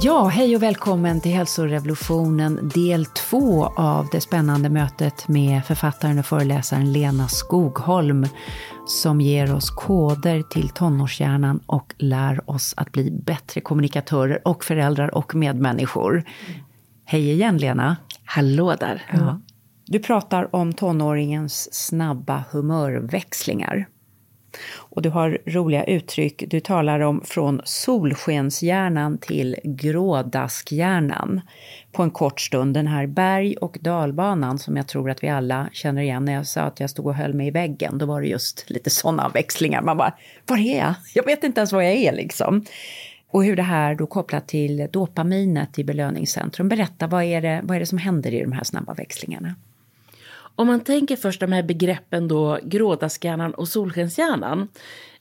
Ja, hej och välkommen till Hälsorevolutionen del två av det spännande mötet med författaren och föreläsaren Lena Skogholm som ger oss koder till tonårshjärnan och lär oss att bli bättre kommunikatörer och föräldrar och medmänniskor. Hej igen Lena! Hallå där! Ja. Du pratar om tonåringens snabba humörväxlingar. Och du har roliga uttryck. Du talar om från solskenshjärnan till grådaskhjärnan på en kort stund. Den här berg och dalbanan som jag tror att vi alla känner igen. När jag sa att jag stod och höll mig i väggen, då var det just lite sådana växlingar. Man bara, var är jag? Jag vet inte ens var jag är liksom. Och hur det här då kopplat till dopaminet i belöningscentrum. Berätta, vad är, det, vad är det som händer i de här snabba växlingarna? Om man tänker först de här begreppen då grådaskhjärnan och solskenshjärnan.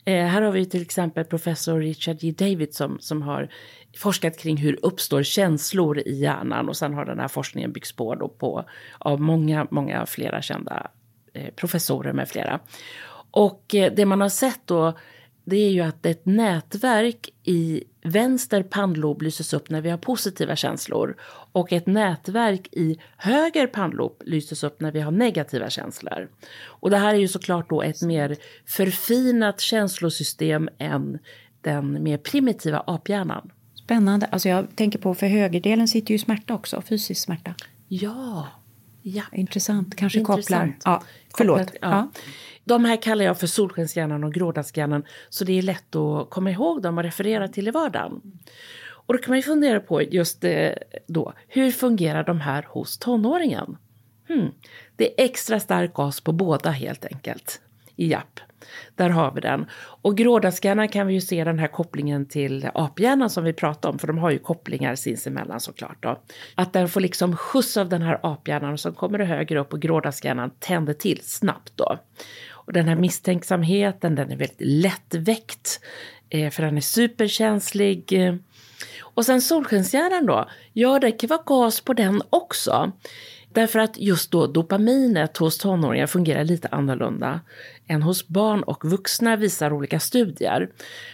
Eh, här har vi till exempel professor Richard J. Davidson som har forskat kring hur uppstår känslor i hjärnan och sen har den här forskningen byggts på då på av många, många flera kända eh, professorer med flera. Och eh, det man har sett då det är ju att ett nätverk i vänster pannlob lyses upp när vi har positiva känslor och ett nätverk i höger pannlob lyses upp när vi har negativa känslor. Och det här är ju såklart då ett mer förfinat känslosystem än den mer primitiva aphjärnan. Spännande. Alltså jag tänker på, för högerdelen sitter ju smärta också, fysisk smärta. Ja. Ja. Intressant, kanske Intressant. kopplar. Ja, förlåt. Kopplat, ja. ja. De här kallar jag för solskenshjärnan och grådaskhjärnan så det är lätt att komma ihåg dem och referera till i vardagen. Och då kan man ju fundera på just eh, då, hur fungerar de här hos tonåringen? Hmm. Det är extra stark gas på båda helt enkelt. Japp, där har vi den. Och grådaskhjärnan kan vi ju se den här kopplingen till aphjärnan som vi pratade om, för de har ju kopplingar sinsemellan såklart. Då. Att den får liksom skjuts av den här aphjärnan och så kommer det högre upp och grådaskhjärnan tänder till snabbt då. Och den här misstänksamheten, den är väldigt lättväckt, eh, för den är superkänslig. Och sen solskenshjärnan då, ja det kan vara gas på den också. Därför att just då dopaminet hos tonåringar fungerar lite annorlunda än hos barn och vuxna visar olika studier.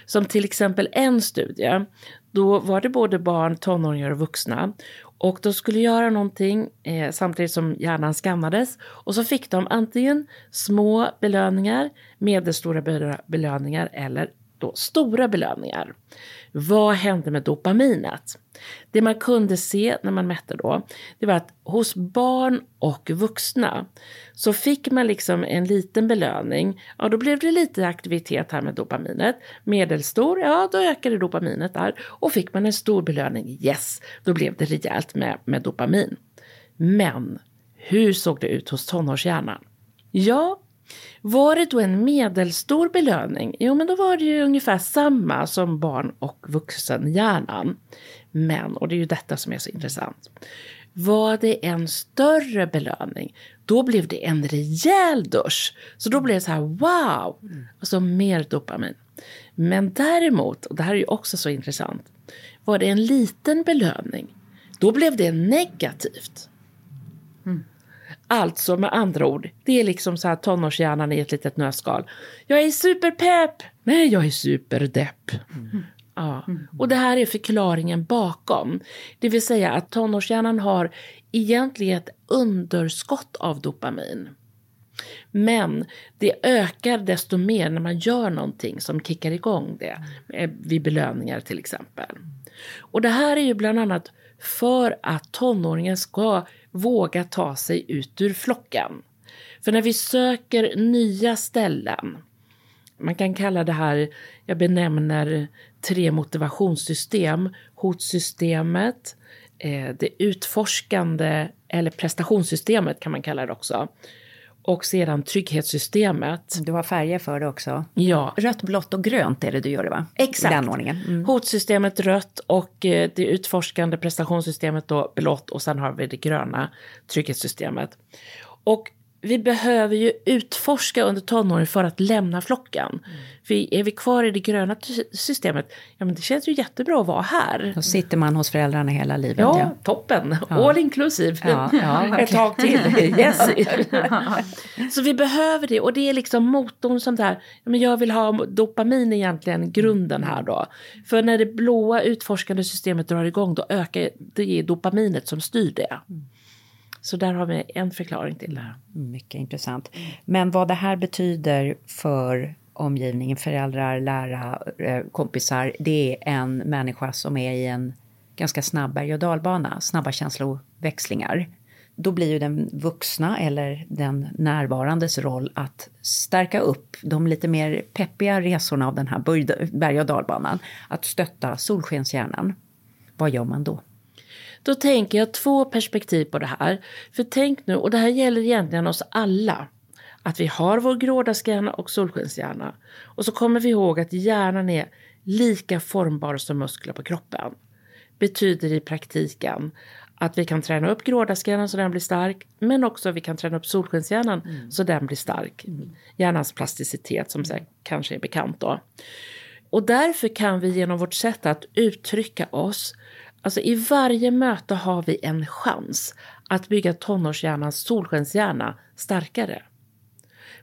Som till exempel en studie, då var det både barn, tonåringar och vuxna och de skulle göra någonting eh, samtidigt som hjärnan skannades och så fick de antingen små belöningar, medelstora belöningar eller då stora belöningar. Vad hände med dopaminet? Det man kunde se när man mätte då, det var att hos barn och vuxna så fick man liksom en liten belöning, ja då blev det lite aktivitet här med dopaminet. Medelstor, ja då ökade dopaminet där. Och fick man en stor belöning, yes, då blev det rejält med, med dopamin. Men hur såg det ut hos tonårshjärnan? Ja, var det då en medelstor belöning? Jo, men då var det ju ungefär samma som barn och vuxenhjärnan. Men, och det är ju detta som är så intressant, var det en större belöning, då blev det en rejäl dusch. Så då blev det så här wow, alltså mer dopamin. Men däremot, och det här är ju också så intressant, var det en liten belöning, då blev det negativt. Mm. Alltså med andra ord, det är liksom så här tonårshjärnan i ett litet nötskal. Jag är superpepp! Nej, jag är superdepp. Mm. Ja. Och det här är förklaringen bakom. Det vill säga att tonårshjärnan har egentligen ett underskott av dopamin. Men det ökar desto mer när man gör någonting som kickar igång det, vid belöningar till exempel. Och det här är ju bland annat för att tonåringen ska våga ta sig ut ur flocken. För när vi söker nya ställen, man kan kalla det här, jag benämner tre motivationssystem, hotsystemet, eh, det utforskande eller prestationssystemet kan man kalla det också. Och sedan trygghetssystemet. Du har färger för det också. Ja. Rött, blått och grönt är det du gör det va? Exakt. Den ordningen. Mm. Hotsystemet rött och eh, det utforskande prestationssystemet då blått och sen har vi det gröna trygghetssystemet. Och vi behöver ju utforska under tonåren för att lämna flocken. Mm. För är vi kvar i det gröna systemet, ja men det känns ju jättebra att vara här. Då sitter man hos föräldrarna hela livet. Ja, ja. toppen! Ja. All inclusive. Ja, ja, Ett tag till. Yes. Så vi behöver det och det är liksom motorn som där, men jag vill ha dopamin egentligen, grunden här då. För när det blåa utforskande systemet drar igång då ökar det dopaminet som styr det. Mm. Så där har vi en förklaring till det. Mycket intressant. Men vad det här betyder för omgivningen, föräldrar, lärare, eh, kompisar, det är en människa som är i en ganska snabb berg och dalbana, snabba känsloväxlingar. Då blir ju den vuxna eller den närvarandes roll att stärka upp de lite mer peppiga resorna av den här berg och dalbanan, att stötta solskenshjärnan. Vad gör man då? Då tänker jag två perspektiv på det här. För tänk nu, och det här gäller egentligen oss alla, att vi har vår grådaskhjärna och solskenshjärna. Och så kommer vi ihåg att hjärnan är lika formbar som muskler på kroppen. Betyder i praktiken att vi kan träna upp grådaskhjärnan så den blir stark, men också vi kan träna upp solskenshjärnan mm. så den blir stark. Mm. Hjärnans plasticitet som mm. kanske är bekant då. Och därför kan vi genom vårt sätt att uttrycka oss Alltså i varje möte har vi en chans att bygga tonårshjärnans solskenshjärna starkare.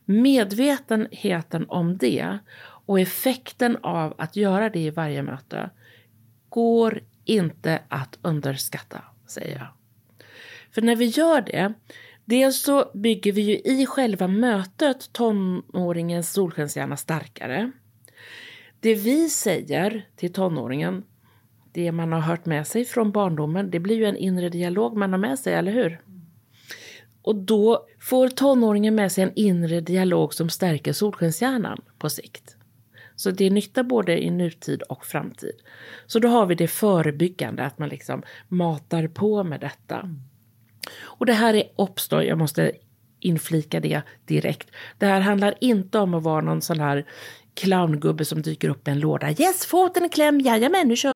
Medvetenheten om det och effekten av att göra det i varje möte går inte att underskatta, säger jag. För när vi gör det, dels så bygger vi ju i själva mötet tonåringens solskenshjärna starkare. Det vi säger till tonåringen det man har hört med sig från barndomen, det blir ju en inre dialog man har med sig, eller hur? Och då får tonåringen med sig en inre dialog som stärker solskenshjärnan på sikt. Så det är nytta både i nutid och framtid. Så då har vi det förebyggande, att man liksom matar på med detta. Och det här är uppstår, jag måste inflika det direkt. Det här handlar inte om att vara någon sån här clowngubbe som dyker upp i en låda. Yes, foten i kläm, jajamän, nu kör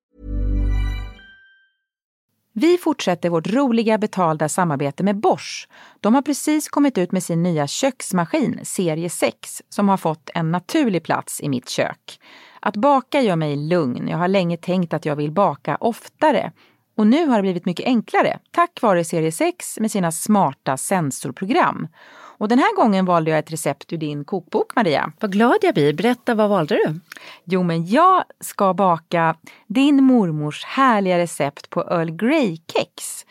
Vi fortsätter vårt roliga betalda samarbete med Bosch. De har precis kommit ut med sin nya köksmaskin, serie 6, som har fått en naturlig plats i mitt kök. Att baka gör mig lugn. Jag har länge tänkt att jag vill baka oftare. Och nu har det blivit mycket enklare, tack vare serie 6 med sina smarta sensorprogram. Och den här gången valde jag ett recept ur din kokbok, Maria. Vad glad jag blir. Berätta, vad valde du? Jo, men jag ska baka din mormors härliga recept på Earl Grey-kex.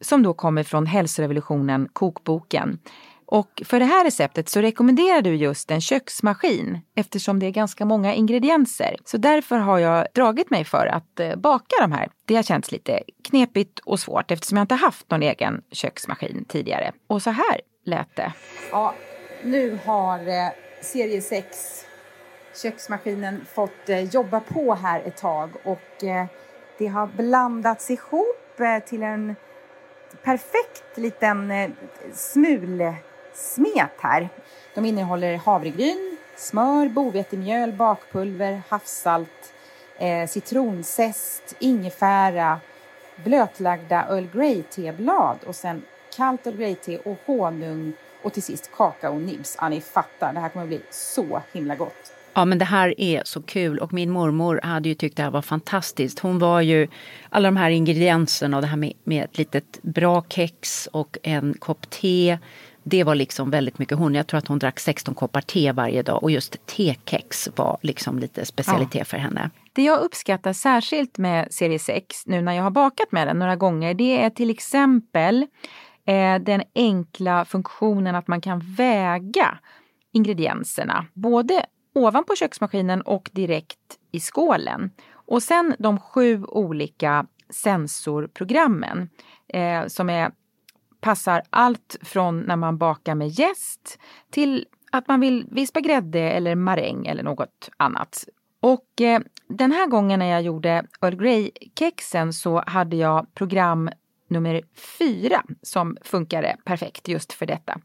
Som då kommer från Hälsorevolutionen, kokboken. Och för det här receptet så rekommenderar du just en köksmaskin eftersom det är ganska många ingredienser. Så därför har jag dragit mig för att eh, baka de här. Det har känts lite knepigt och svårt eftersom jag inte haft någon egen köksmaskin tidigare. Och så här lät det. Ja, nu har eh, serie 6 köksmaskinen fått eh, jobba på här ett tag och eh, det har blandats ihop eh, till en perfekt liten eh, smulsmet här. De innehåller havregryn, smör, bovetemjöl, bakpulver, havssalt, eh, citronzest, ingefära blötlagda Earl Grey-teblad och sen kallt Earl Grey-te och honung och till sist kakao-nibs. Ja, ni fattar, det här kommer att bli så himla gott. Ja, men det här är så kul och min mormor hade ju tyckt det här var fantastiskt. Hon var ju alla de här ingredienserna och det här med, med ett litet bra kex och en kopp te. Det var liksom väldigt mycket hon. Jag tror att hon drack 16 koppar te varje dag och just tekex var liksom lite specialitet ja. för henne. Det jag uppskattar särskilt med serie 6 nu när jag har bakat med den några gånger det är till exempel eh, den enkla funktionen att man kan väga ingredienserna. Både ovanpå köksmaskinen och direkt i skålen. Och sen de sju olika sensorprogrammen eh, som är, passar allt från när man bakar med jäst till att man vill vispa grädde eller maräng eller något annat. Och eh, den här gången när jag gjorde Earl Grey-kexen så hade jag program nummer fyra som funkade perfekt just för detta.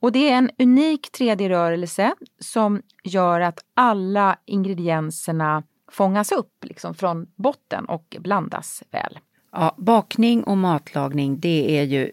Och det är en unik 3D-rörelse som gör att alla ingredienserna fångas upp liksom från botten och blandas väl. Ja, bakning och matlagning det är ju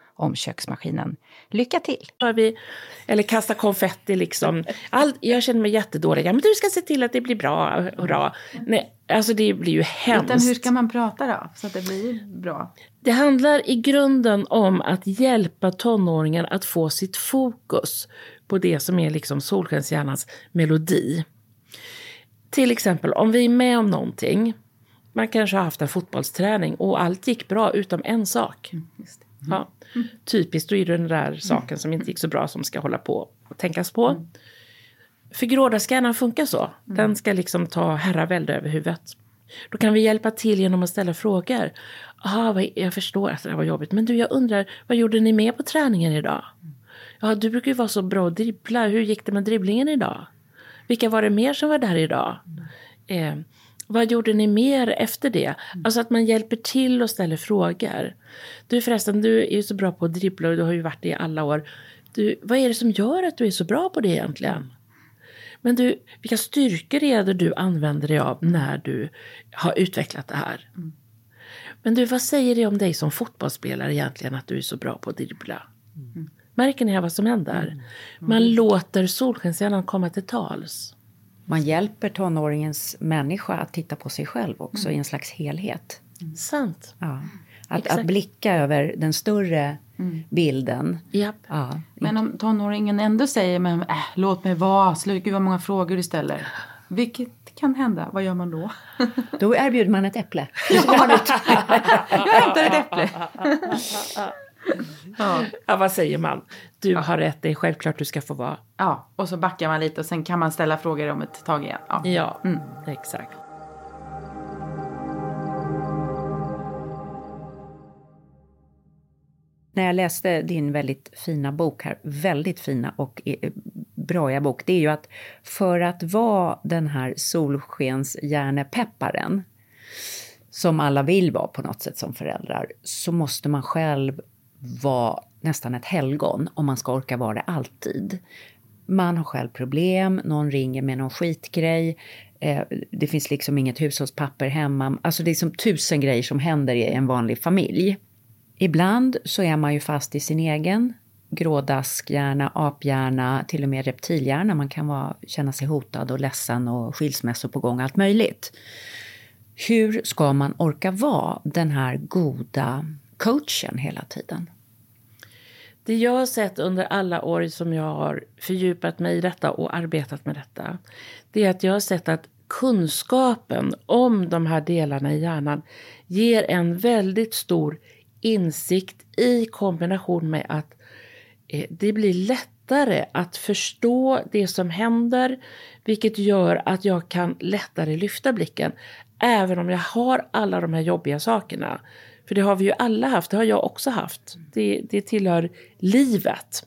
om köksmaskinen. Lycka till! Vi, eller kasta konfetti liksom. All, jag känner mig jättedålig. Ja, men du ska se till att det blir bra, hurra. Nej, alltså det blir ju hemskt. Utan hur ska man prata då, så att det blir bra? Det handlar i grunden om att hjälpa tonåringen att få sitt fokus på det som är liksom solskenshjärnans melodi. Till exempel om vi är med om någonting. Man kanske har haft en fotbollsträning och allt gick bra utom en sak. Mm, ja. Mm. Typiskt, då är det den där saken som inte gick så bra som ska hålla på och tänkas på. Mm. För grådascanern funkar så. Mm. Den ska liksom ta herravälde över huvudet. Då kan vi hjälpa till genom att ställa frågor. Aha, jag förstår att det här var jobbigt, men du jag undrar, vad gjorde ni med på träningen idag? Ja, du brukar ju vara så bra att dribbla. Hur gick det med dribblingen idag? Vilka var det mer som var där idag? Eh, vad gjorde ni mer efter det? Mm. Alltså att man hjälper till och ställer frågor. Du förresten, du är ju så bra på att dribbla och du har ju varit det i alla år. Du, vad är det som gör att du är så bra på det egentligen? Men du, vilka styrkor är det du använder dig av när du har utvecklat det här? Mm. Men du, vad säger det om dig som fotbollsspelare egentligen att du är så bra på att dribbla? Mm. Märker ni vad som händer? Mm. Man låter solskenshjärnan komma till tals man hjälper tonåringens människa att titta på sig själv också mm. i en slags helhet. Mm. Sant. Ja. Att, att, blicka över den större mm. bilden. Yep. Ja. Men om tonåringen ändå säger men, äh, låt mig vara, sluta vad många frågor du ställer. Vilket kan hända, vad gör man då? Då erbjuder man ett äpple. jag hämtar ett äpple. ja. ja, vad säger man? Du har rätt, det är självklart du ska få vara. Ja, och så backar man lite och sen kan man ställa frågor om ett tag igen. Ja, ja mm. exakt. När jag läste din väldigt fina bok här, väldigt fina och eh, bra bok, det är ju att för att vara den här solskenshjärnepepparen som alla vill vara på något sätt som föräldrar, så måste man själv vara nästan ett helgon om man ska orka vara det alltid. Man har själv problem, någon ringer med någon skitgrej, eh, det finns liksom inget hushållspapper hemma. Alltså det är som tusen grejer som händer i en vanlig familj. Ibland så är man ju fast i sin egen grådaskhjärna, aphjärna, till och med reptilhjärna. Man kan vara, känna sig hotad och ledsen och skilsmässor på gång, allt möjligt. Hur ska man orka vara den här goda coachen hela tiden? Det jag har sett under alla år som jag har fördjupat mig i detta och arbetat med detta, det är att jag har sett att kunskapen om de här delarna i hjärnan ger en väldigt stor insikt i kombination med att eh, det blir lättare att förstå det som händer, vilket gör att jag kan lättare lyfta blicken, även om jag har alla de här jobbiga sakerna. För det har vi ju alla haft, det har jag också haft. Det, det tillhör livet.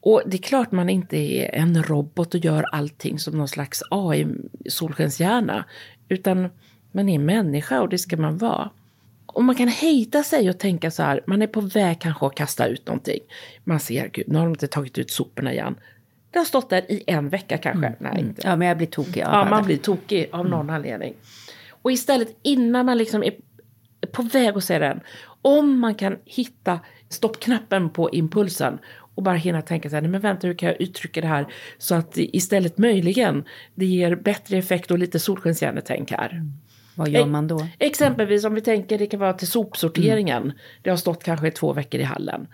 Och det är klart man inte är en robot och gör allting som någon slags AI-solskenshjärna. Utan man är människa och det ska man vara. Och man kan hejda sig och tänka så här, man är på väg kanske att kasta ut någonting. Man ser, gud, nu har de inte tagit ut soporna igen. Det har stått där i en vecka kanske. Mm. Nej, inte. Ja, men jag blir tokig. Ja, man blir tokig av någon Mm. anledning. Och istället innan man liksom är på väg att säga den, om man kan hitta stoppknappen på impulsen och bara hinna tänka så här, nej men vänta hur kan jag uttrycka det här så att istället möjligen det ger bättre effekt och lite solskenshjärnetänk här. Vad gör man då? Exempelvis om vi tänker det kan vara till sopsorteringen. Det har stått kanske två veckor i hallen.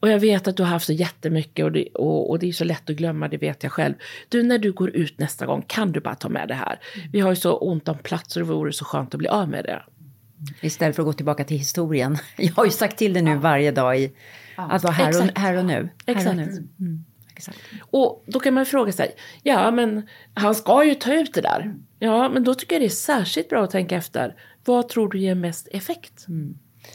Och jag vet att du har haft så jättemycket och det, och, och det är så lätt att glömma, det vet jag själv. Du, när du går ut nästa gång, kan du bara ta med det här? Vi har ju så ont om plats och det vore så skönt att bli av med det. Istället för att gå tillbaka till historien. Jag har ju sagt till det nu varje dag i att vara här och, Exakt. här och nu. Här och Exakt. nu. Mm. Exakt. Och då kan man fråga sig, ja men han ska ju ta ut det där. Ja, men då tycker jag det är särskilt bra att tänka efter. Vad tror du ger mest effekt?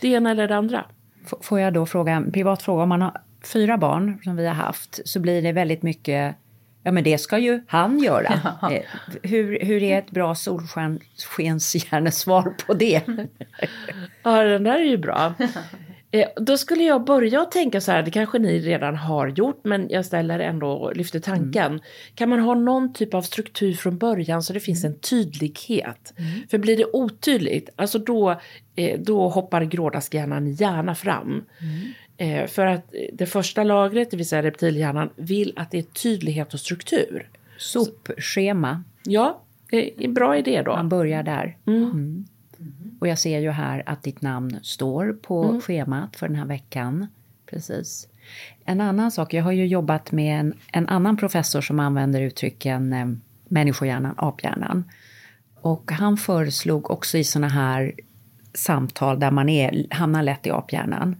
Det ena eller det andra? F- Får jag då fråga en privat fråga? Om man har fyra barn som vi har haft så blir det väldigt mycket Ja men det ska ju han göra. Eh, Hur, hur är ett bra solskenshjärnesvar på det? Ja, den där är ju bra. Eh, då skulle jag börja tänka så här, det kanske ni redan har gjort, men jag ställer ändå och lyfter tanken. Kan man ha någon typ av struktur från början så det finns en tydlighet? För blir det otydligt, alltså då, eh, då hoppar grådaskhjärnan gärna fram. Eh, för att det första lagret, det vill säga reptilhjärnan, vill att det är tydlighet och struktur. Sopschema, Ja, det är en bra idé då. man börjar där. Mm. Och jag ser ju här att ditt namn står på schemat för den här veckan. Precis. En annan sak, jag har ju jobbat med en, en annan professor som använder uttrycken eh, människohjärnan, aphjärnan. Och han föreslog också i såna här samtal där man är, hamnar lätt i aphjärnan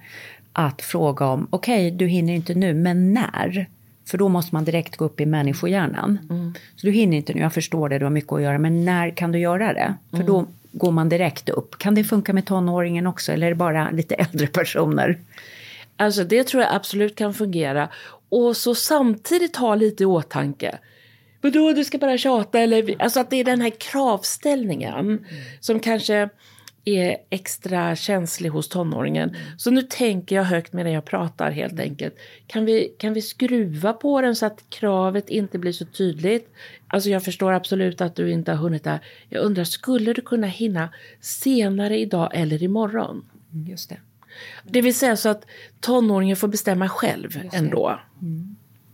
att fråga om, okej, du hinner inte nu, men när? För då måste man direkt gå upp i människohjärnan. Så du hinner inte nu, jag förstår det, du har mycket att göra, men när kan du göra det? För då går man direkt upp. Kan det funka med tonåringen också, eller är det bara lite äldre personer? Alltså det tror jag absolut kan fungera. Och så samtidigt ha lite i åtanke. Vadå, du ska bara tjata eller? Alltså att det är den här kravställningen som kanske är extra känslig hos tonåringen. Så nu tänker jag högt medan jag pratar helt enkelt. Kan vi, kan vi skruva på den så att kravet inte blir så tydligt? Alltså jag förstår absolut att du inte har hunnit där. Jag undrar, skulle du kunna hinna senare idag eller imorgon? Just det. Det vill säga så att tonåringen får bestämma själv ändå.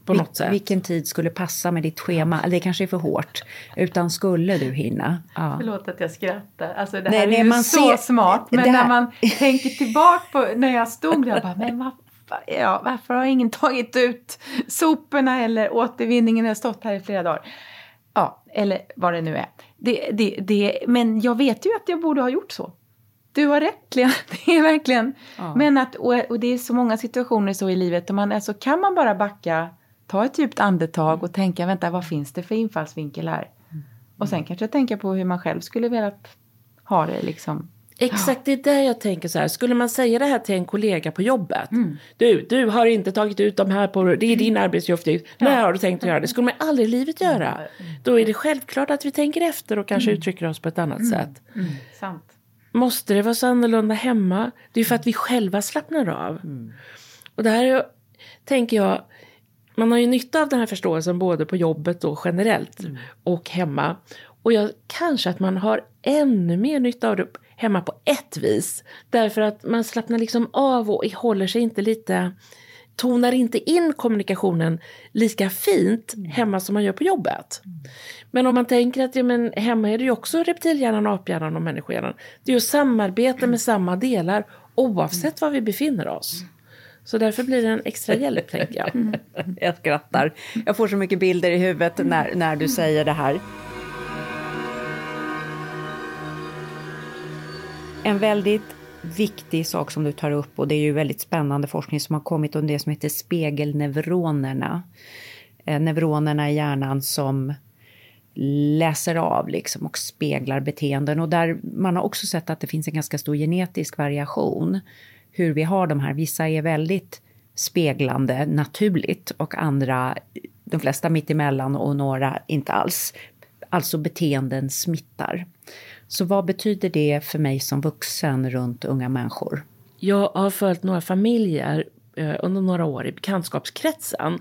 På något sätt. Vilken tid skulle passa med ditt schema? Det kanske är för hårt. Utan skulle du hinna? Ja. Förlåt att jag skrattar. Alltså det Nej, här nej, är ju man så ser- smart. Men när man tänker tillbaka på när jag stod där. Bara, men vad, ja, varför har ingen tagit ut soporna eller återvinningen? Jag har stått här i flera dagar. Ja, eller vad det nu är. Det, det, det, men jag vet ju att jag borde ha gjort så. Du har rätt, Lea. Det är verkligen... Men att, och, och det är så många situationer så i livet. Och man, alltså, kan man bara backa, ta ett djupt andetag och tänka, vänta, vad finns det för infallsvinkel här? Och sen kanske tänka på hur man själv skulle velat ha det liksom. Exakt, det är där jag tänker så här. Skulle man säga det här till en kollega på jobbet. Mm. Du, du har inte tagit ut de här på... Det är din arbetsuppgift. När har du tänkt att göra det? skulle man aldrig i livet göra. Mm. Då är det självklart att vi tänker efter och kanske uttrycker oss på ett annat sätt. Sant. Måste det vara så annorlunda hemma? Det är för att vi själva slappnar av. Mm. Och det här är, tänker jag, man har ju nytta av den här förståelsen både på jobbet och generellt och hemma. Och jag, kanske att man har ännu mer nytta av det hemma på ett vis. Därför att man slappnar liksom av och håller sig inte lite tonar inte in kommunikationen lika fint hemma som man gör på jobbet. Men om man tänker att ja, men hemma är det ju också reptilhjärnan, aphjärnan och människohjärnan. Det är ju samarbete med samma delar oavsett var vi befinner oss. Så därför blir det en extra hjälp, tänker jag. Mm. Jag skrattar. Jag får så mycket bilder i huvudet när, när du säger det här. En väldigt viktig sak som du tar upp och det är ju väldigt spännande forskning som har kommit om det som heter spegelneuronerna. Eh, neuronerna i hjärnan som läser av liksom och speglar beteenden. Och där man har också sett att det finns en ganska stor genetisk variation hur vi har de här. Vissa är väldigt speglande naturligt och andra, de flesta mittemellan och några inte alls. Alltså beteenden smittar. Så vad betyder det för mig som vuxen runt unga människor? Jag har följt några familjer eh, under några år i bekantskapskretsen.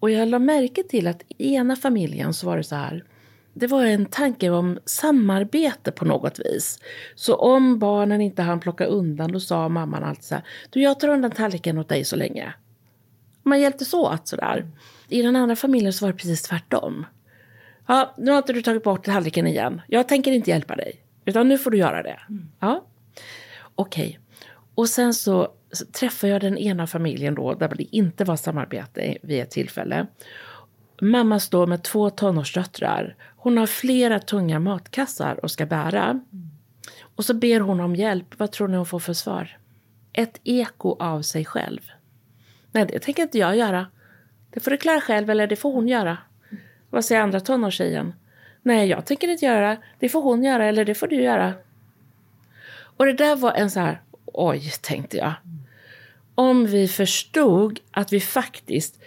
Och jag lade märke till att i ena familjen så var det så här. Det var en tanke om samarbete på något vis. Så om barnen inte hann plocka undan då sa mamman alltid så här. Du jag tar undan tallriken åt dig så länge. Man hjälptes åt sådär. I den andra familjen så var det precis tvärtom. Ja, nu har inte du tagit bort tallriken igen. Jag tänker inte hjälpa dig. Utan nu får du göra det. Mm. Ja, okej. Okay. Och sen så träffade jag den ena familjen då, där det inte var samarbete vid ett tillfälle. Mamma står med två tonårsdöttrar. Hon har flera tunga matkassar och ska bära. Och så ber hon om hjälp. Vad tror ni hon får för svar? Ett eko av sig själv. Nej, det tänker inte jag göra. Det får du klara själv eller det får hon göra. Vad säger andra tonårstjejen? Nej, jag tänker inte göra det. Det får hon göra eller det får du göra. Och det där var en så här, oj, tänkte jag. Om vi förstod att vi faktiskt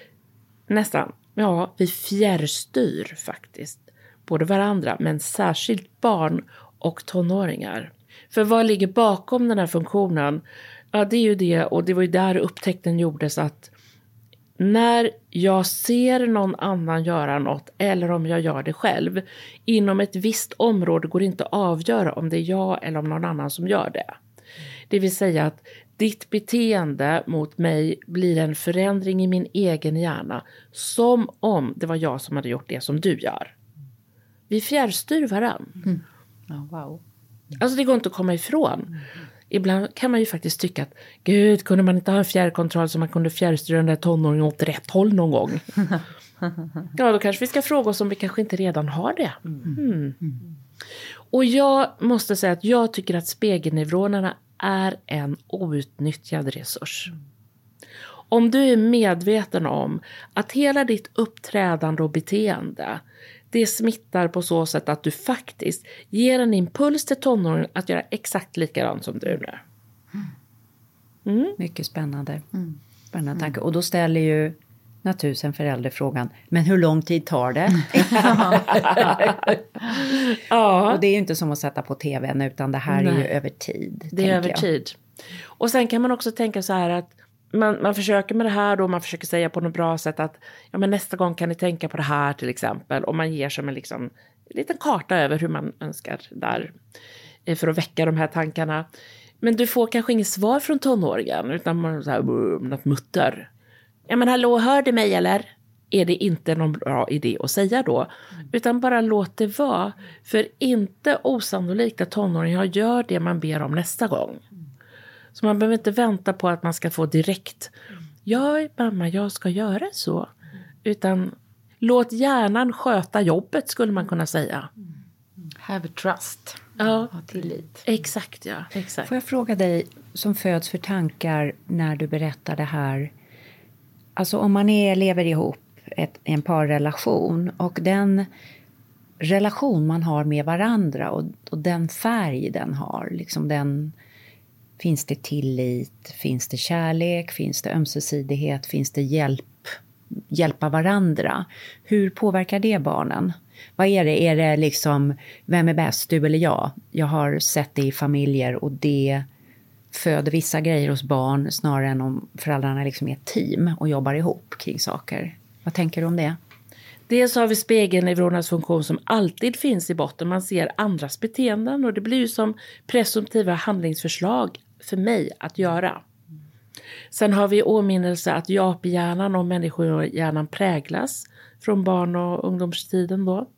nästan, ja, vi fjärrstyr faktiskt både varandra, men särskilt barn och tonåringar. För vad ligger bakom den här funktionen? Ja, det är ju det, och det var ju där upptäckten gjordes att när jag ser någon annan göra något eller om jag gör det själv, inom ett visst område går det inte att avgöra om det är jag eller om någon annan som gör det. Det vill säga att ditt beteende mot mig blir en förändring i min egen hjärna, som om det var jag som hade gjort det som du gör. Vi fjärrstyr varandra. Mm. Oh, wow. Alltså det går inte att komma ifrån. Mm. Ibland kan man ju faktiskt tycka att gud, kunde man inte ha en fjärrkontroll så man kunde fjärrstyra den där tonåringen åt rätt håll någon gång? ja, då kanske vi ska fråga oss om vi kanske inte redan har det. Mm. Och jag måste säga att jag tycker att spegelneuronerna är en outnyttjad resurs. Om du är medveten om att hela ditt uppträdande och beteende det smittar på så sätt att du faktiskt ger en impuls till tonåringen att göra exakt likadant som du nu. Mm. Mycket spännande. Mm. Spännande tanke. Och då ställer ju naturligtvis en förälder frågan, men hur lång tid tar det? ja. Och det är ju inte som att sätta på tvn, utan det här Nej. är ju över tid. Det är över jag. tid. Och sen kan man också tänka så här att man, man försöker med det här då, man försöker säga på något bra sätt att ja, men nästa gång kan ni tänka på det här till exempel. Och man ger som en liksom, liten karta över hur man önskar där eh, för att väcka de här tankarna. Men du får kanske inget svar från tonåringen utan man så här, något mutter. Ja men hallå, hör du mig eller? Är det inte någon bra idé att säga då? Utan bara låt det vara. För inte osannolikt att tonåringar gör det man ber om nästa gång. Så man behöver inte vänta på att man ska få direkt. Ja, mamma, jag ska göra så. Utan låt hjärnan sköta jobbet skulle man kunna säga. Have trust. Ja, ha tillit. Exakt, ja. Exakt. Får jag fråga dig, som föds för tankar när du berättar det här. Alltså om man är, lever ihop, ett, en parrelation och den relation man har med varandra och, och den färg den har, liksom den Finns det tillit? Finns det kärlek? Finns det ömsesidighet? Finns det hjälp? Hjälpa varandra? Hur påverkar det barnen? Vad är det? Är det liksom, vem är bäst, du eller jag? Jag har sett det i familjer och det föder vissa grejer hos barn snarare än om föräldrarna liksom är ett team och jobbar ihop kring saker. Vad tänker du om det? Dels har vi spegelneuronernas funktion som alltid finns i botten. Man ser andras beteenden och det blir ju som presumtiva handlingsförslag för mig att göra. Sen har vi åminnelse att japhjärnan och människohjärnan präglas från barn och ungdomstiden då.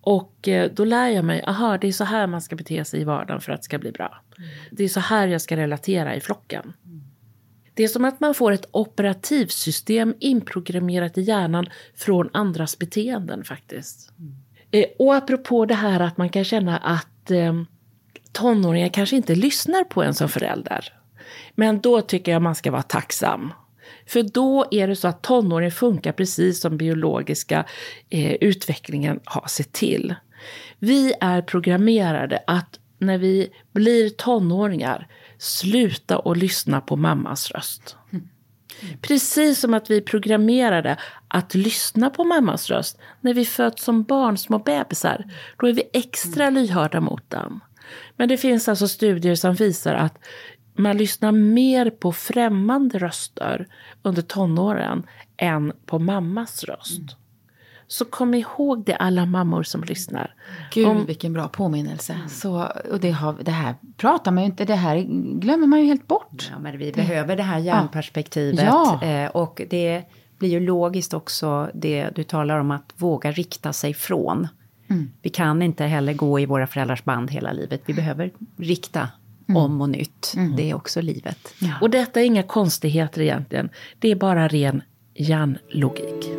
Och eh, då lär jag mig, aha, det är så här man ska bete sig i vardagen för att det ska bli bra. Det är så här jag ska relatera i flocken. Det är som att man får ett operativsystem inprogrammerat i hjärnan från andras beteenden faktiskt. Mm. Och apropå det här att man kan känna att eh, tonåringar kanske inte lyssnar på en som förälder. Men då tycker jag man ska vara tacksam. För då är det så att tonåringen funkar precis som biologiska eh, utvecklingen har sett till. Vi är programmerade att när vi blir tonåringar sluta att lyssna på mammas röst. Precis som att vi är programmerade att lyssna på mammas röst när vi föds som barn, små bebisar. Då är vi extra lyhörda mot den. Men det finns alltså studier som visar att man lyssnar mer på främmande röster under tonåren än på mammas röst. Så kom ihåg det alla mammor som lyssnar. Gud Om- vilken bra påminnelse. Så, och det, har, det här pratar man ju inte, det här glömmer man ju helt bort. Ja, men vi behöver det här hjärnperspektivet. Ja. Eh, och det blir ju logiskt också det du talar om att våga rikta sig från. Vi kan inte heller gå i våra föräldrars band hela livet. Vi behöver rikta om och nytt. Det är också livet. Och detta är inga konstigheter egentligen. Det är bara ren hjärnlogik.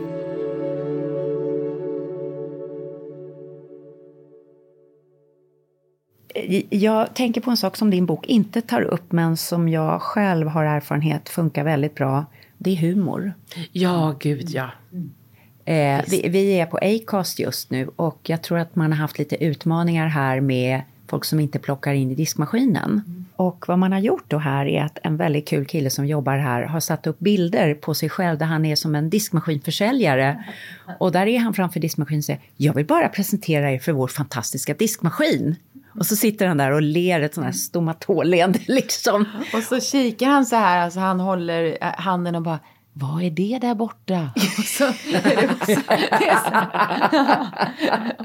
Jag tänker på en sak som din bok inte tar upp men som jag själv har erfarenhet funkar väldigt bra. Det är humor. Ja, gud ja. Eh, vi, vi är på Acast just nu och jag tror att man har haft lite utmaningar här med folk som inte plockar in i diskmaskinen. Och vad man har gjort då här är att en väldigt kul kille som jobbar här har satt upp bilder på sig själv där han är som en diskmaskinförsäljare. Och där är han framför diskmaskinen och säger Jag vill bara presentera er för vår fantastiska diskmaskin. Och så sitter han där och ler ett sånt här stomatolleende liksom. Och så kikar han så här, alltså han håller eh, handen och bara vad är det där borta? Och så, är det också,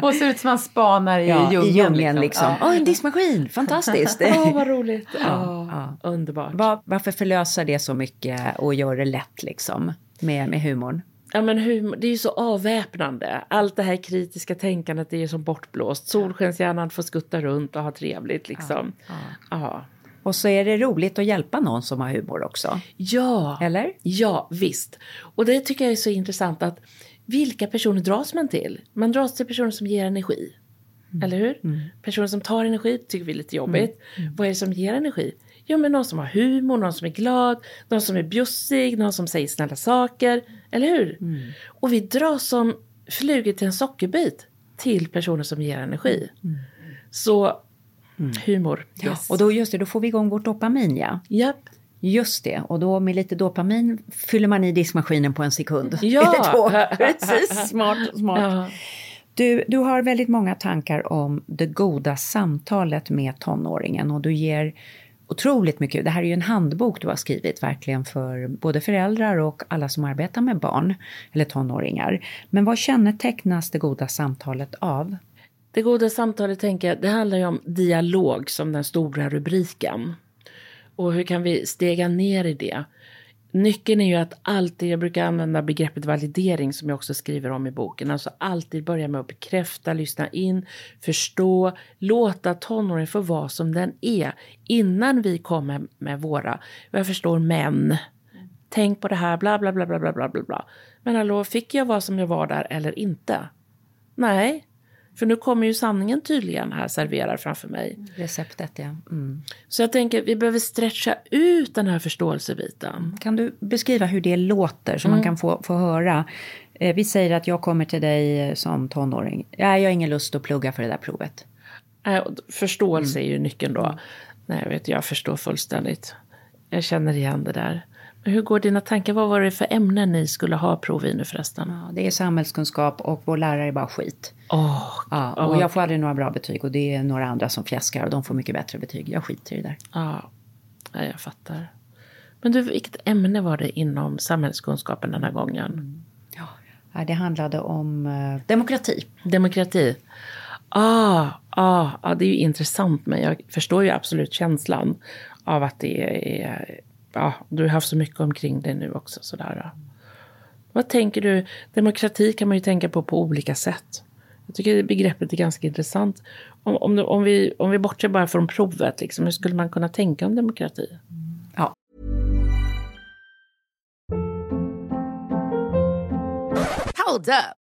så, och ser ut som han spanar i Ja, djungeln. I djungeln liksom. Ja. Åh, en diskmaskin! Fantastiskt! Åh, vad roligt. Ja, ja. Underbart. Var, varför förlösa det så mycket och gör det lätt liksom med, med humorn? Ja, men humor, det är ju så avväpnande. Allt det här kritiska tänkandet är ju som bortblåst. Solskenshjärnan får skutta runt och ha trevligt liksom. Ja. Och så är det roligt att hjälpa någon som har humor också. Ja. Eller? Ja, visst. Och det tycker jag är så intressant att vilka personer dras man till? Man dras till personer som ger energi. Eller hur? Personer som tar energi tycker vi är lite jobbigt. Vad är det som ger energi? Ja, men någon som har humor, någon som är glad, någon som är bjussig, någon som säger snälla saker. Eller hur? Och vi dras som flugor till en sockerbit till personer som ger energi. Så humor. Yes. Och då, just det, då får vi igång vårt dopamin, ja. Japp. Just det, och då med lite dopamin fyller man i diskmaskinen på en sekund. Ja. Eller två. Precis, smart, smart. Ja. Du, du har väldigt många tankar om det goda samtalet med tonåringen och du ger otroligt mycket. Det här är ju en handbok du har skrivit verkligen för både föräldrar och alla som arbetar med barn eller tonåringar. Men vad kännetecknas det goda samtalet av? Det goda samtalet tänker jag, det handlar ju om dialog som den stora rubriken. Och hur kan vi stega ner i det? Nyckeln är ju att alltid, jag brukar använda begreppet validering som jag också skriver om i boken, alltså alltid börja med att bekräfta, lyssna in, förstå, låta tonåringen få vara som den är innan vi kommer med våra, jag förstår män, tänk på det här, bla bla bla bla bla bla bla. Men hallå, fick jag vara som jag var där eller inte? Nej, för nu kommer ju sanningen tydligen här serverad framför mig. Receptet, ja. Mm. Så jag tänker vi behöver stretcha ut den här förståelsebiten. Kan du beskriva hur det låter så man kan få, få höra? Eh, vi säger att jag kommer till dig eh, som tonåring. Ja, jag har ingen lust att plugga för det där provet. Och Förståelse är ju nyckeln då. Nej, jag vet, jag förstår fullständigt. Jag känner igen det där. Hur går dina tankar? Vad var det för ämnen ni skulle ha prov i nu förresten? Ja, det är samhällskunskap och vår lärare är bara skit. Åh, Ja, och jag får aldrig några bra betyg och det är några andra som fjäskar och de får mycket bättre betyg. Jag skiter i det där. ja, ja, jag fattar. Men du, vilket ämne var det inom samhällskunskapen den här gången? Ja, det handlade om eh, demokrati. Demokrati. Ah, ah, ah, det är ju intressant, men jag förstår ju absolut känslan av att det är... Ja, du har haft så mycket omkring det nu också. Sådär. Vad tänker du? Demokrati kan man ju tänka på på olika sätt. Jag tycker begreppet är ganska intressant. Om, om, om, vi, om vi bortser bara från provet, liksom, hur skulle man kunna tänka om demokrati? Hold up.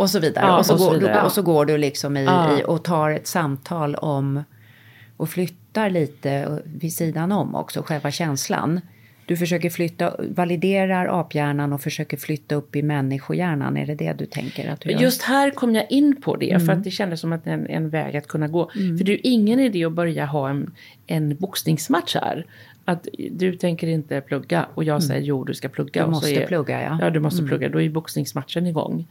Och så vidare. Ja, och, så och så går, vidare. och så går du liksom i, Ja. i och tar ett samtal om och flyttar lite vid sidan om också, själva känslan. Du försöker flytta, validerar aphjärnan och försöker flytta upp i människohjärnan. Är det det du tänker att du gör? Just här kom jag in på det Mm. för att det kändes som att en, en väg att kunna gå. För det är ju ingen idé att börja ha en, en boxningsmatch här. Att du tänker inte plugga och jag säger jo du ska plugga. Mm. Du och så måste är, plugga, ja. Mm. Ja du måste plugga, då är ju boxningsmatchen igång.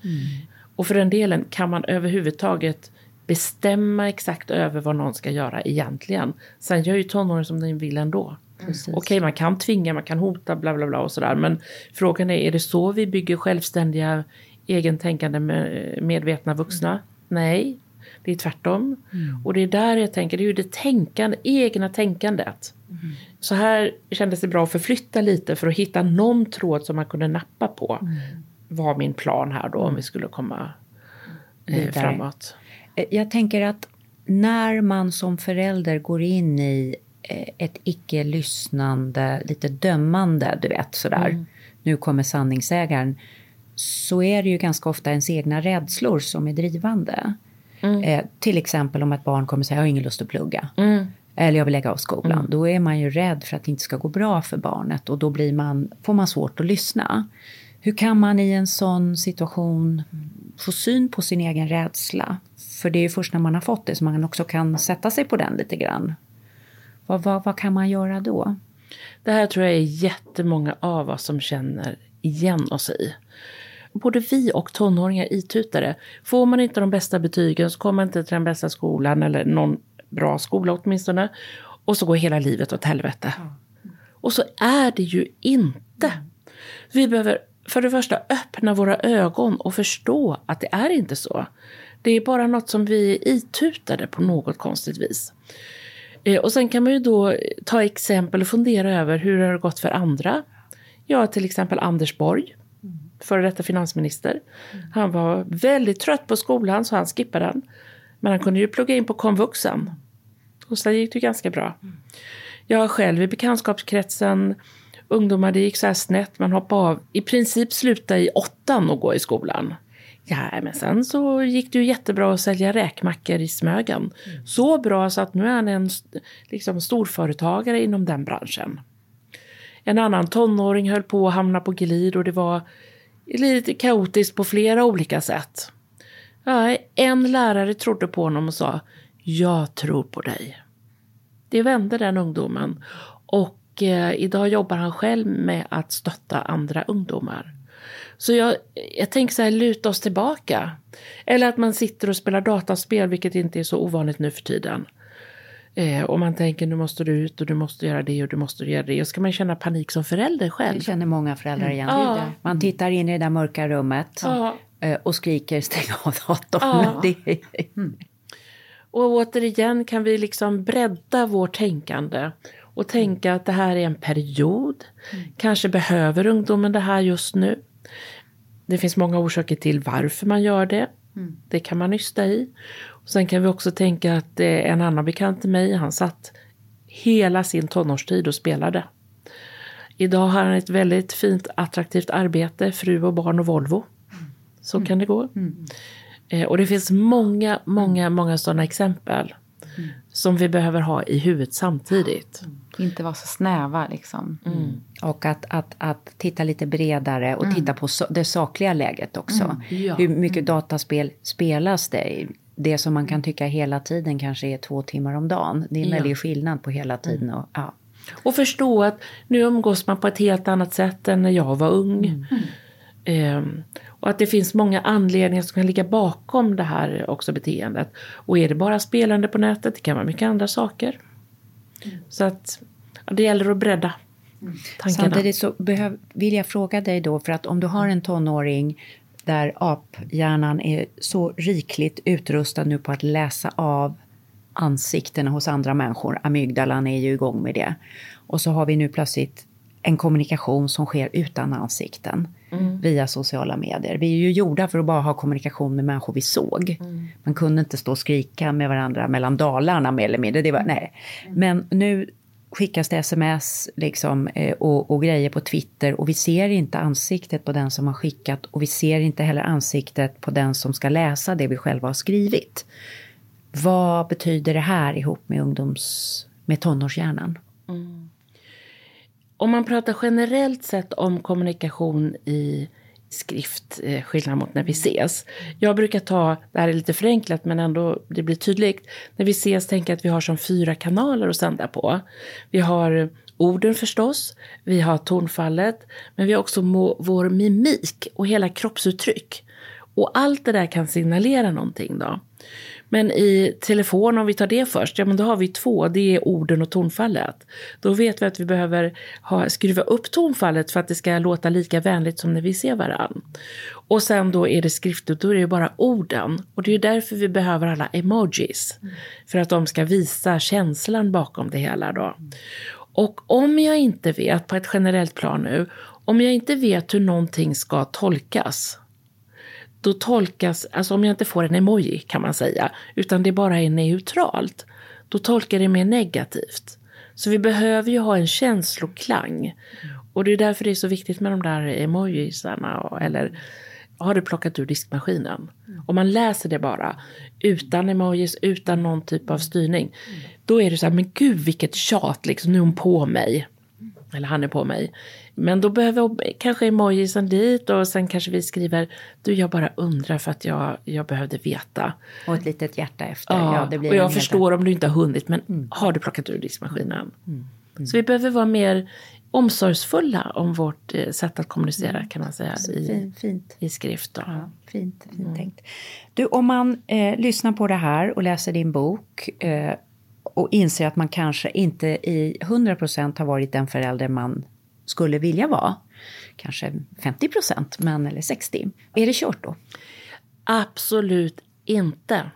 Och för den delen kan man överhuvudtaget bestämma exakt över vad någon ska göra egentligen. Sen gör ju tonåringen som den vill ändå. Okej, man kan tvinga, man kan hota, bla bla bla och sådär. Men frågan är, är det så vi bygger självständiga, egentänkande, med- medvetna vuxna? Nej, det är tvärtom. Och det är där jag tänker, det är ju det tänkande, egna tänkandet. Så här kändes det bra att förflytta lite för att hitta någon tråd som man kunde nappa på. Var min plan här då om vi skulle komma eh, framåt. Eh, Jag tänker att när man som förälder går in i eh, ett icke-lyssnande, lite dömande, du vet sådär. Nu kommer sanningsägaren. Så är det ju ganska ofta ens egna rädslor som är drivande. Eh, till exempel om ett barn kommer säga jag har ingen lust att plugga. Eller jag vill lägga av skolan. Då är man ju rädd för att det inte ska gå bra för barnet och då blir man, får man svårt att lyssna. Hur kan man i en sån situation få syn på sin egen rädsla? För det är ju först när man har fått det som man också kan sätta sig på den lite grann. Vad, vad, vad kan man göra då? Det här tror jag är jättemånga av oss som känner igen oss i. Både vi och tonåringar itutare. Får man inte de bästa betygen så kommer man inte till den bästa skolan eller någon bra skola åtminstone. Och så går hela livet åt helvete. Och så är det ju inte. Vi behöver för det första öppna våra ögon och förstå att det är inte så. Det är bara något som vi itutade på något konstigt vis. Eh, och sen kan man ju då ta exempel och fundera över hur det har gått för andra. Ja, till exempel Anders Borg, före detta finansminister. Han var väldigt trött på skolan så han skippade den. Men han kunde ju plugga in på komvuxen. Och sen gick det ganska bra. Jag har själv i bekantskapskretsen ungdomar, det gick så här snett, man hoppade av. I princip sluta i åttan och gå i skolan. Ja, men sen så gick det ju jättebra att sälja räkmackor i Smögen. Så bra så att nu är han en liksom, storföretagare inom den branschen. En annan tonåring höll på att hamna på glid och det var lite kaotiskt på flera olika sätt. Ja, en lärare trodde på honom och sa Jag tror på dig. Det vände den ungdomen. Och eh, idag jobbar han själv med att stötta andra ungdomar. Så jag, jag tänker så här, luta oss tillbaka. Eller att man sitter och spelar dataspel, vilket inte är så ovanligt nu för tiden. Eh, och man tänker nu måste du ut och du måste göra det och du måste göra det. Och ska man känna panik som förälder själv. Det känner många föräldrar igen. Ja. Man tittar in i det där mörka rummet Ja. eh, och skriker stäng av datorn. Ja. Mm. Och återigen kan vi liksom bredda vårt tänkande och tänka att det här är en period. Kanske behöver ungdomen det här just nu. Det finns många orsaker till varför man gör det. Det kan man nysta i. Och sen kan vi också tänka att en annan bekant till mig, han satt hela sin tonårstid och spelade. Idag har han ett väldigt fint attraktivt arbete, fru och barn och Volvo. Så kan det gå. Eh, och det finns många, många, många sådana exempel som vi behöver ha i huvudet samtidigt. Inte vara så snäva liksom. Och att, att, att titta lite bredare och titta på so det sakliga läget också. Ja. Hur mycket dataspel spelas det? Det som man kan tycka hela tiden kanske är två timmar om dagen. Det är en Ja. väldig skillnad på hela tiden. Och, ja. Och förstå att nu umgås man på ett helt annat sätt än när jag var ung. Ehm, och att det finns många anledningar som kan ligga bakom det här också beteendet. Och är det bara spelande på nätet, det kan vara mycket andra saker. Så att ja, det gäller att bredda tankarna. Samtidigt så behöv, vill jag fråga dig då, för att om du har en tonåring där aphjärnan är så rikligt utrustad nu på att läsa av ansiktena hos andra människor, amygdalan är ju igång med det. Och så har vi nu plötsligt en kommunikation som sker utan ansikten via sociala medier. Vi är ju gjorda för att bara ha kommunikation med människor vi såg. Man kunde inte stå och skrika med varandra mellan dalarna mer eller mindre. Det var, nej. Men nu skickas det sms liksom, eh, och, och grejer på Twitter och vi ser inte ansiktet på den som har skickat och vi ser inte heller ansiktet på den som ska läsa det vi själva har skrivit. Vad betyder det här ihop med ungdoms... med tonårshjärnan? Om man pratar generellt sett om kommunikation i skrift, eh, skillnad mot när vi ses. Jag brukar ta, det här är lite förenklat men ändå det blir tydligt. När vi ses tänker jag att vi har som fyra kanaler att sända på. Vi har orden förstås, vi har tonfallet, men vi har också må, vår mimik och hela kroppsuttryck. Och allt det där kan signalera någonting då. Men i telefon, om vi tar det först, ja men då har vi två, det är orden och tonfallet. Då vet vi att vi behöver ha, skruva upp tonfallet för att det ska låta lika vänligt som när vi ser varann. Och sen då är det skriftligt, då är det bara orden. Och det är därför vi behöver alla emojis. För att de ska visa känslan bakom det hela då. Och om jag inte vet, på ett generellt plan nu, om jag inte vet hur någonting ska tolkas, då tolkas, alltså om jag inte får en emoji kan man säga, utan det bara är neutralt, då tolkar det mer negativt. Så vi behöver ju ha en känsloklang. Och det är därför det är så viktigt med de där emojisarna, eller har du plockat ur diskmaskinen? Om man läser det bara, utan emojis, utan någon typ av styrning, då är det så här, men gud vilket tjat, liksom, nu är hon på mig. Eller han är på mig. Men då behöver kanske emojisen dit och sen kanske vi skriver Du jag bara undrar för att jag, jag behövde veta. Och ett litet hjärta efter. Ja, Ja, och jag förstår om du inte har hunnit men har du plockat ur diskmaskinen? Så vi behöver vara mer omsorgsfulla om vårt eh, sätt att kommunicera kan man säga i, Fint, fint. i skrift. Då. Ja, fint, fint tänkt. Du, om man eh, lyssnar på det här och läser din bok eh, och inser att man kanske inte i 100% har varit den förälder man skulle vilja vara, kanske 50 procent, men eller 60, är det kört då? Absolut inte.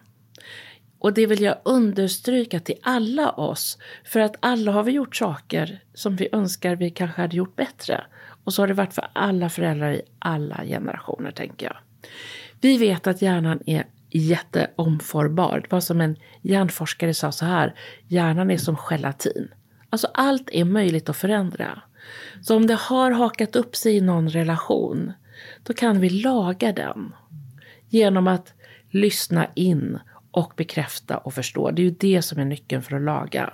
Och det vill jag understryka till alla oss. För att alla har vi gjort saker som vi önskar vi kanske hade gjort bättre. Och så har det varit för alla föräldrar i alla generationer, tänker jag. Vi vet att hjärnan är jätteomformbar. Det var som en hjärnforskare sa så här. Hjärnan är som gelatin. Alltså allt är möjligt att förändra. Så om det har hakat upp sig i någon relation, då kan vi laga den genom att lyssna in och bekräfta och förstå. Det är ju det som är nyckeln för att laga.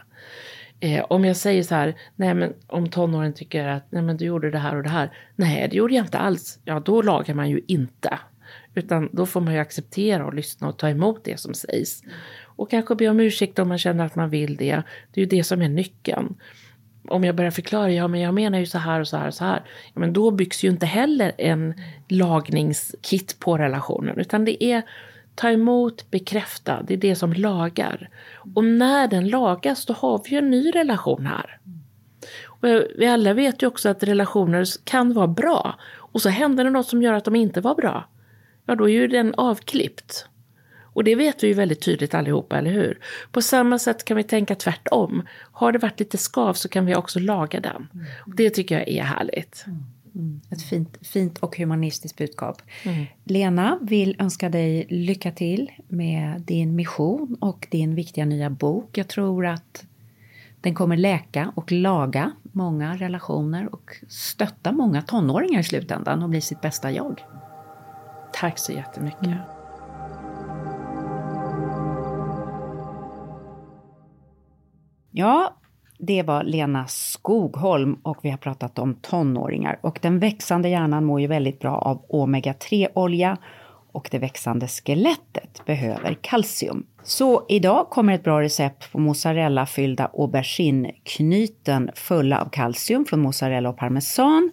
Eh, om jag säger så här, nej men om tonåren tycker att nej men du gjorde det här och det här. Nej, det gjorde jag inte alls. Ja, då lagar man ju inte. Utan då får man ju acceptera och lyssna och ta emot det som sägs. Och kanske be om ursäkt om man känner att man vill det. Det är ju det som är nyckeln. Om jag börjar förklara, ja men jag menar ju så här och så här och så här. Ja, men då byggs ju inte heller en lagningskit på relationen. Utan det är ta emot, bekräfta. Det är det som lagar. Och när den lagas då har vi ju en ny relation här. Och vi alla vet ju också att relationer kan vara bra. Och så händer det något som gör att de inte var bra. Ja, då är ju den avklippt. Och det vet vi ju väldigt tydligt allihopa, eller hur? På samma sätt kan vi tänka tvärtom. Har det varit lite skav så kan vi också laga den. Och det tycker jag är härligt. Mm. Ett fint, fint och humanistiskt budskap. Mm. Lena vill önska dig lycka till med din mission och din viktiga nya bok. Jag tror att den kommer läka och laga många relationer och stötta många tonåringar i slutändan och bli sitt bästa jag. Tack så jättemycket. Mm. Ja, det var Lena Skogholm och vi har pratat om tonåringar. Och den växande hjärnan mår ju väldigt bra av omega-3-olja och det växande skelettet behöver kalcium. Så idag kommer ett bra recept på mozzarella-fyllda aubergineknyten fulla av kalcium från mozzarella och parmesan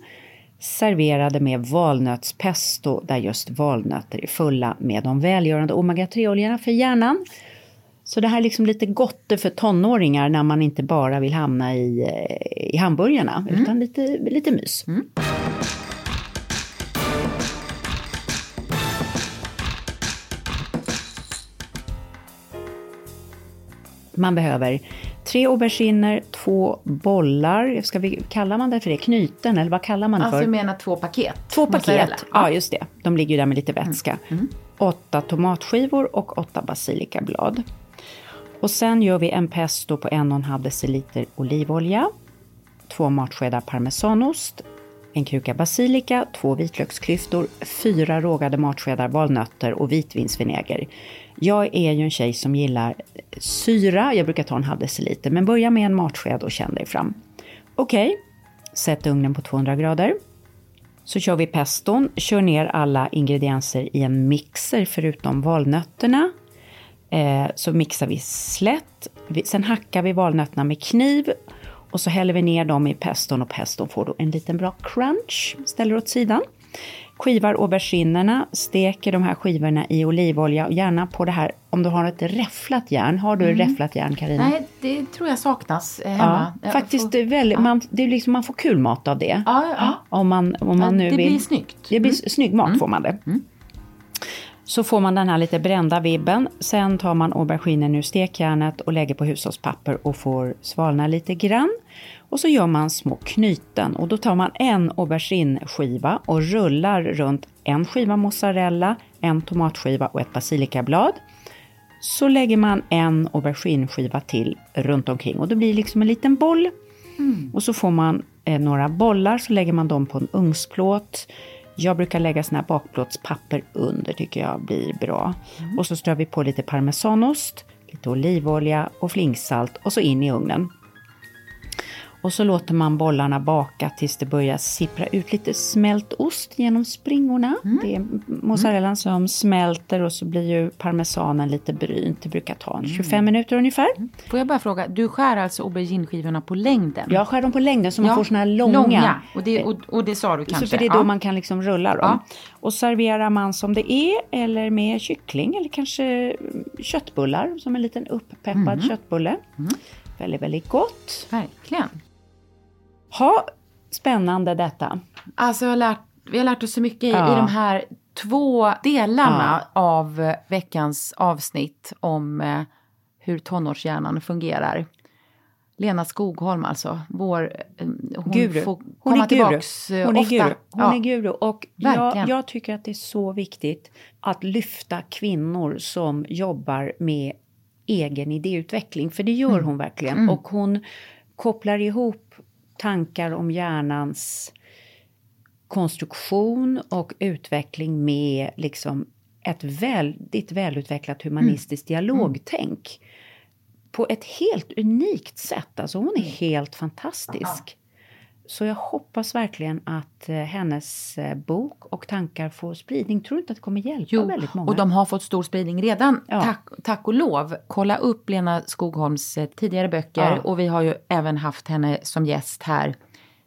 serverade med valnötspesto där just valnötter är fulla med de välgörande omega-3-oljorna för hjärnan. Så det här är liksom lite gott för tonåringar när man inte bara vill hamna i, eh, i hamburgarna, mm. utan lite, lite mys. Mm. Man behöver tre auberginer, två bollar, ska vi, kallar man det för det? Knyten eller vad kallar man det för? Alltså du menar två paket? Två paket, ja. ja just det. De ligger ju där med lite vätska. Mm. Mm. Åtta tomatskivor och åtta basilikablad. Och sen gör vi en pesto på en och en halv deciliter olivolja, två matskedar parmesanost, en kruka basilika, två vitlöksklyftor, fyra rågade matskedar valnötter och vitvinsvinäger. Jag är ju en tjej som gillar syra, jag brukar ta en halv deciliter, men börja med en matsked och känn dig fram. Okej, okay. sätt ugnen på 200 grader. Så kör vi peston, kör ner alla ingredienser i en mixer förutom valnötterna, Eh, så mixar vi slätt. Sen hackar vi valnötterna med kniv och så häller vi ner dem i peston och peston får då en liten bra crunch. Ställer åt sidan. Skivar auberginerna, steker de här skivorna i olivolja och gärna på det här, om du har ett räfflat järn. Har du mm. räfflat järn Karina? Nej, det tror jag saknas eh, hemma. Ja, faktiskt, får, väldigt, ja. man, det är liksom, man får kul mat av det. Ja, ja. Om man, om man nu det vill, blir snyggt. Det blir mm. snygg mat mm. får man det. Mm så får man den här lite brända vibben. Sen tar man auberginen ur stekjärnet och lägger på hushållspapper och får svalna lite grann. Och så gör man små knyten och då tar man en aubergineskiva och rullar runt en skiva mozzarella, en tomatskiva och ett basilikablad. Så lägger man en aubergineskiva till runt omkring och då blir det liksom en liten boll. Mm. Och så får man eh, några bollar, så lägger man dem på en ugnsplåt. Jag brukar lägga såna här bakplåtspapper under, tycker jag blir bra. Mm. Och så strör vi på lite parmesanost, lite olivolja och flingsalt och så in i ugnen. Och så låter man bollarna baka tills det börjar sippra ut lite smält ost genom springorna. Mm. Det är mozzarellan mm. som smälter och så blir ju parmesanen lite brynt. Det brukar ta en 25 mm. minuter ungefär. Mm. Får jag bara fråga, du skär alltså aubergineskivorna på längden? Jag skär dem på längden så man ja. får såna här långa. långa. Och, det, och, och, det sa du kanske? Så för det är då ja. man kan liksom rulla dem. Ja. Och serverar man som det är eller med kyckling eller kanske köttbullar som en liten upppeppad mm. köttbulle. Mm. Väldigt, väldigt gott. Verkligen. Ha, spännande detta. Alltså jag har lärt, vi har lärt oss så mycket i, ja. i de här två delarna ja. av veckans avsnitt om eh, hur tonårshjärnan fungerar. Lena Skogholm alltså, vår... Eh, hon guru. får komma hon är tillbaks guru. Eh, hon ofta. Är guru. Hon ja. är guru. Och jag, jag, tycker att det är så viktigt att lyfta kvinnor som jobbar med egen idéutveckling, för det gör mm. hon verkligen. Mm. Och hon kopplar ihop tankar om hjärnans konstruktion och utveckling med liksom ett väldigt välutvecklat humanistiskt mm. dialogtänk. På ett helt unikt sätt. Alltså hon är mm. helt fantastisk. Så jag hoppas verkligen att eh, hennes eh, bok och tankar får spridning. Tror du inte att det kommer hjälpa jo, väldigt många? och de har fått stor spridning redan, ja. tack, tack och lov. Kolla upp Lena Skogholms eh, tidigare böcker ja. och vi har ju även haft henne som gäst här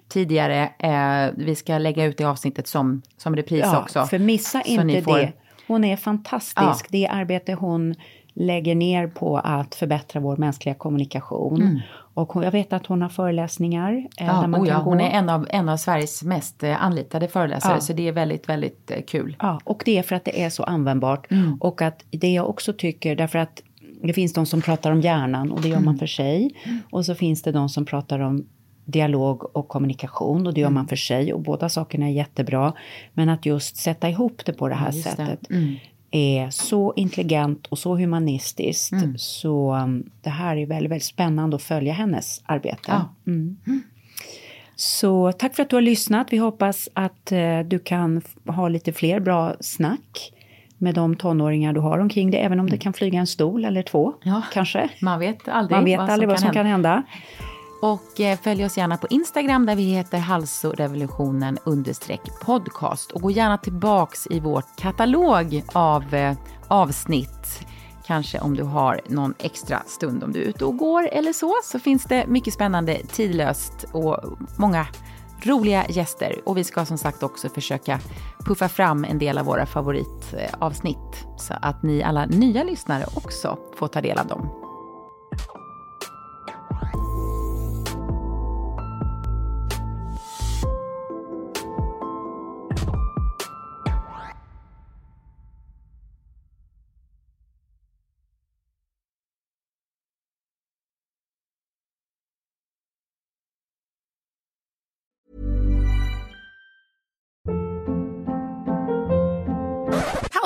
tidigare. Eh, vi ska lägga ut det avsnittet som, som repris ja, också. för missa inte får... det. Hon är fantastisk. Det arbete hon lägger ner på att förbättra vår mänskliga kommunikation. Mm. Och jag vet att hon har föreläsningar. Eh, ja, där man oh ja, hon är en av, en av Sveriges mest eh, anlitade föreläsare ja. så det är väldigt, väldigt eh, kul. Ja, och det är för att det är så användbart. Mm. Och att det jag också tycker, därför att det finns de som pratar om hjärnan och det gör man mm. för sig. Mm. Och så finns det de som pratar om dialog och kommunikation och det gör man för sig och båda sakerna är jättebra. Men att just sätta ihop det på det här just det. sättet är så intelligent och så humanistiskt. Så um, det här är väldigt, väldigt spännande att följa hennes arbete. Ja. Mm. Så tack för att du har lyssnat. Vi hoppas att eh, du kan ha lite fler bra snack med de tonåringar du har omkring dig, även om det kan flyga en stol eller två, Ja. kanske. Man vet aldrig, Man vet aldrig vad som kan hända. Och eh, följ oss gärna på Instagram där vi heter halsorevolutionen-podcast. Och gå gärna tillbaks i vår katalog av eh, avsnitt. Kanske om du har någon extra stund om du är ute och går eller så. Så finns det mycket spännande, tidlöst och många roliga gäster. Och vi ska som sagt också försöka puffa fram en del av våra favoritavsnitt. Eh, så att ni alla nya lyssnare också får ta del av dem.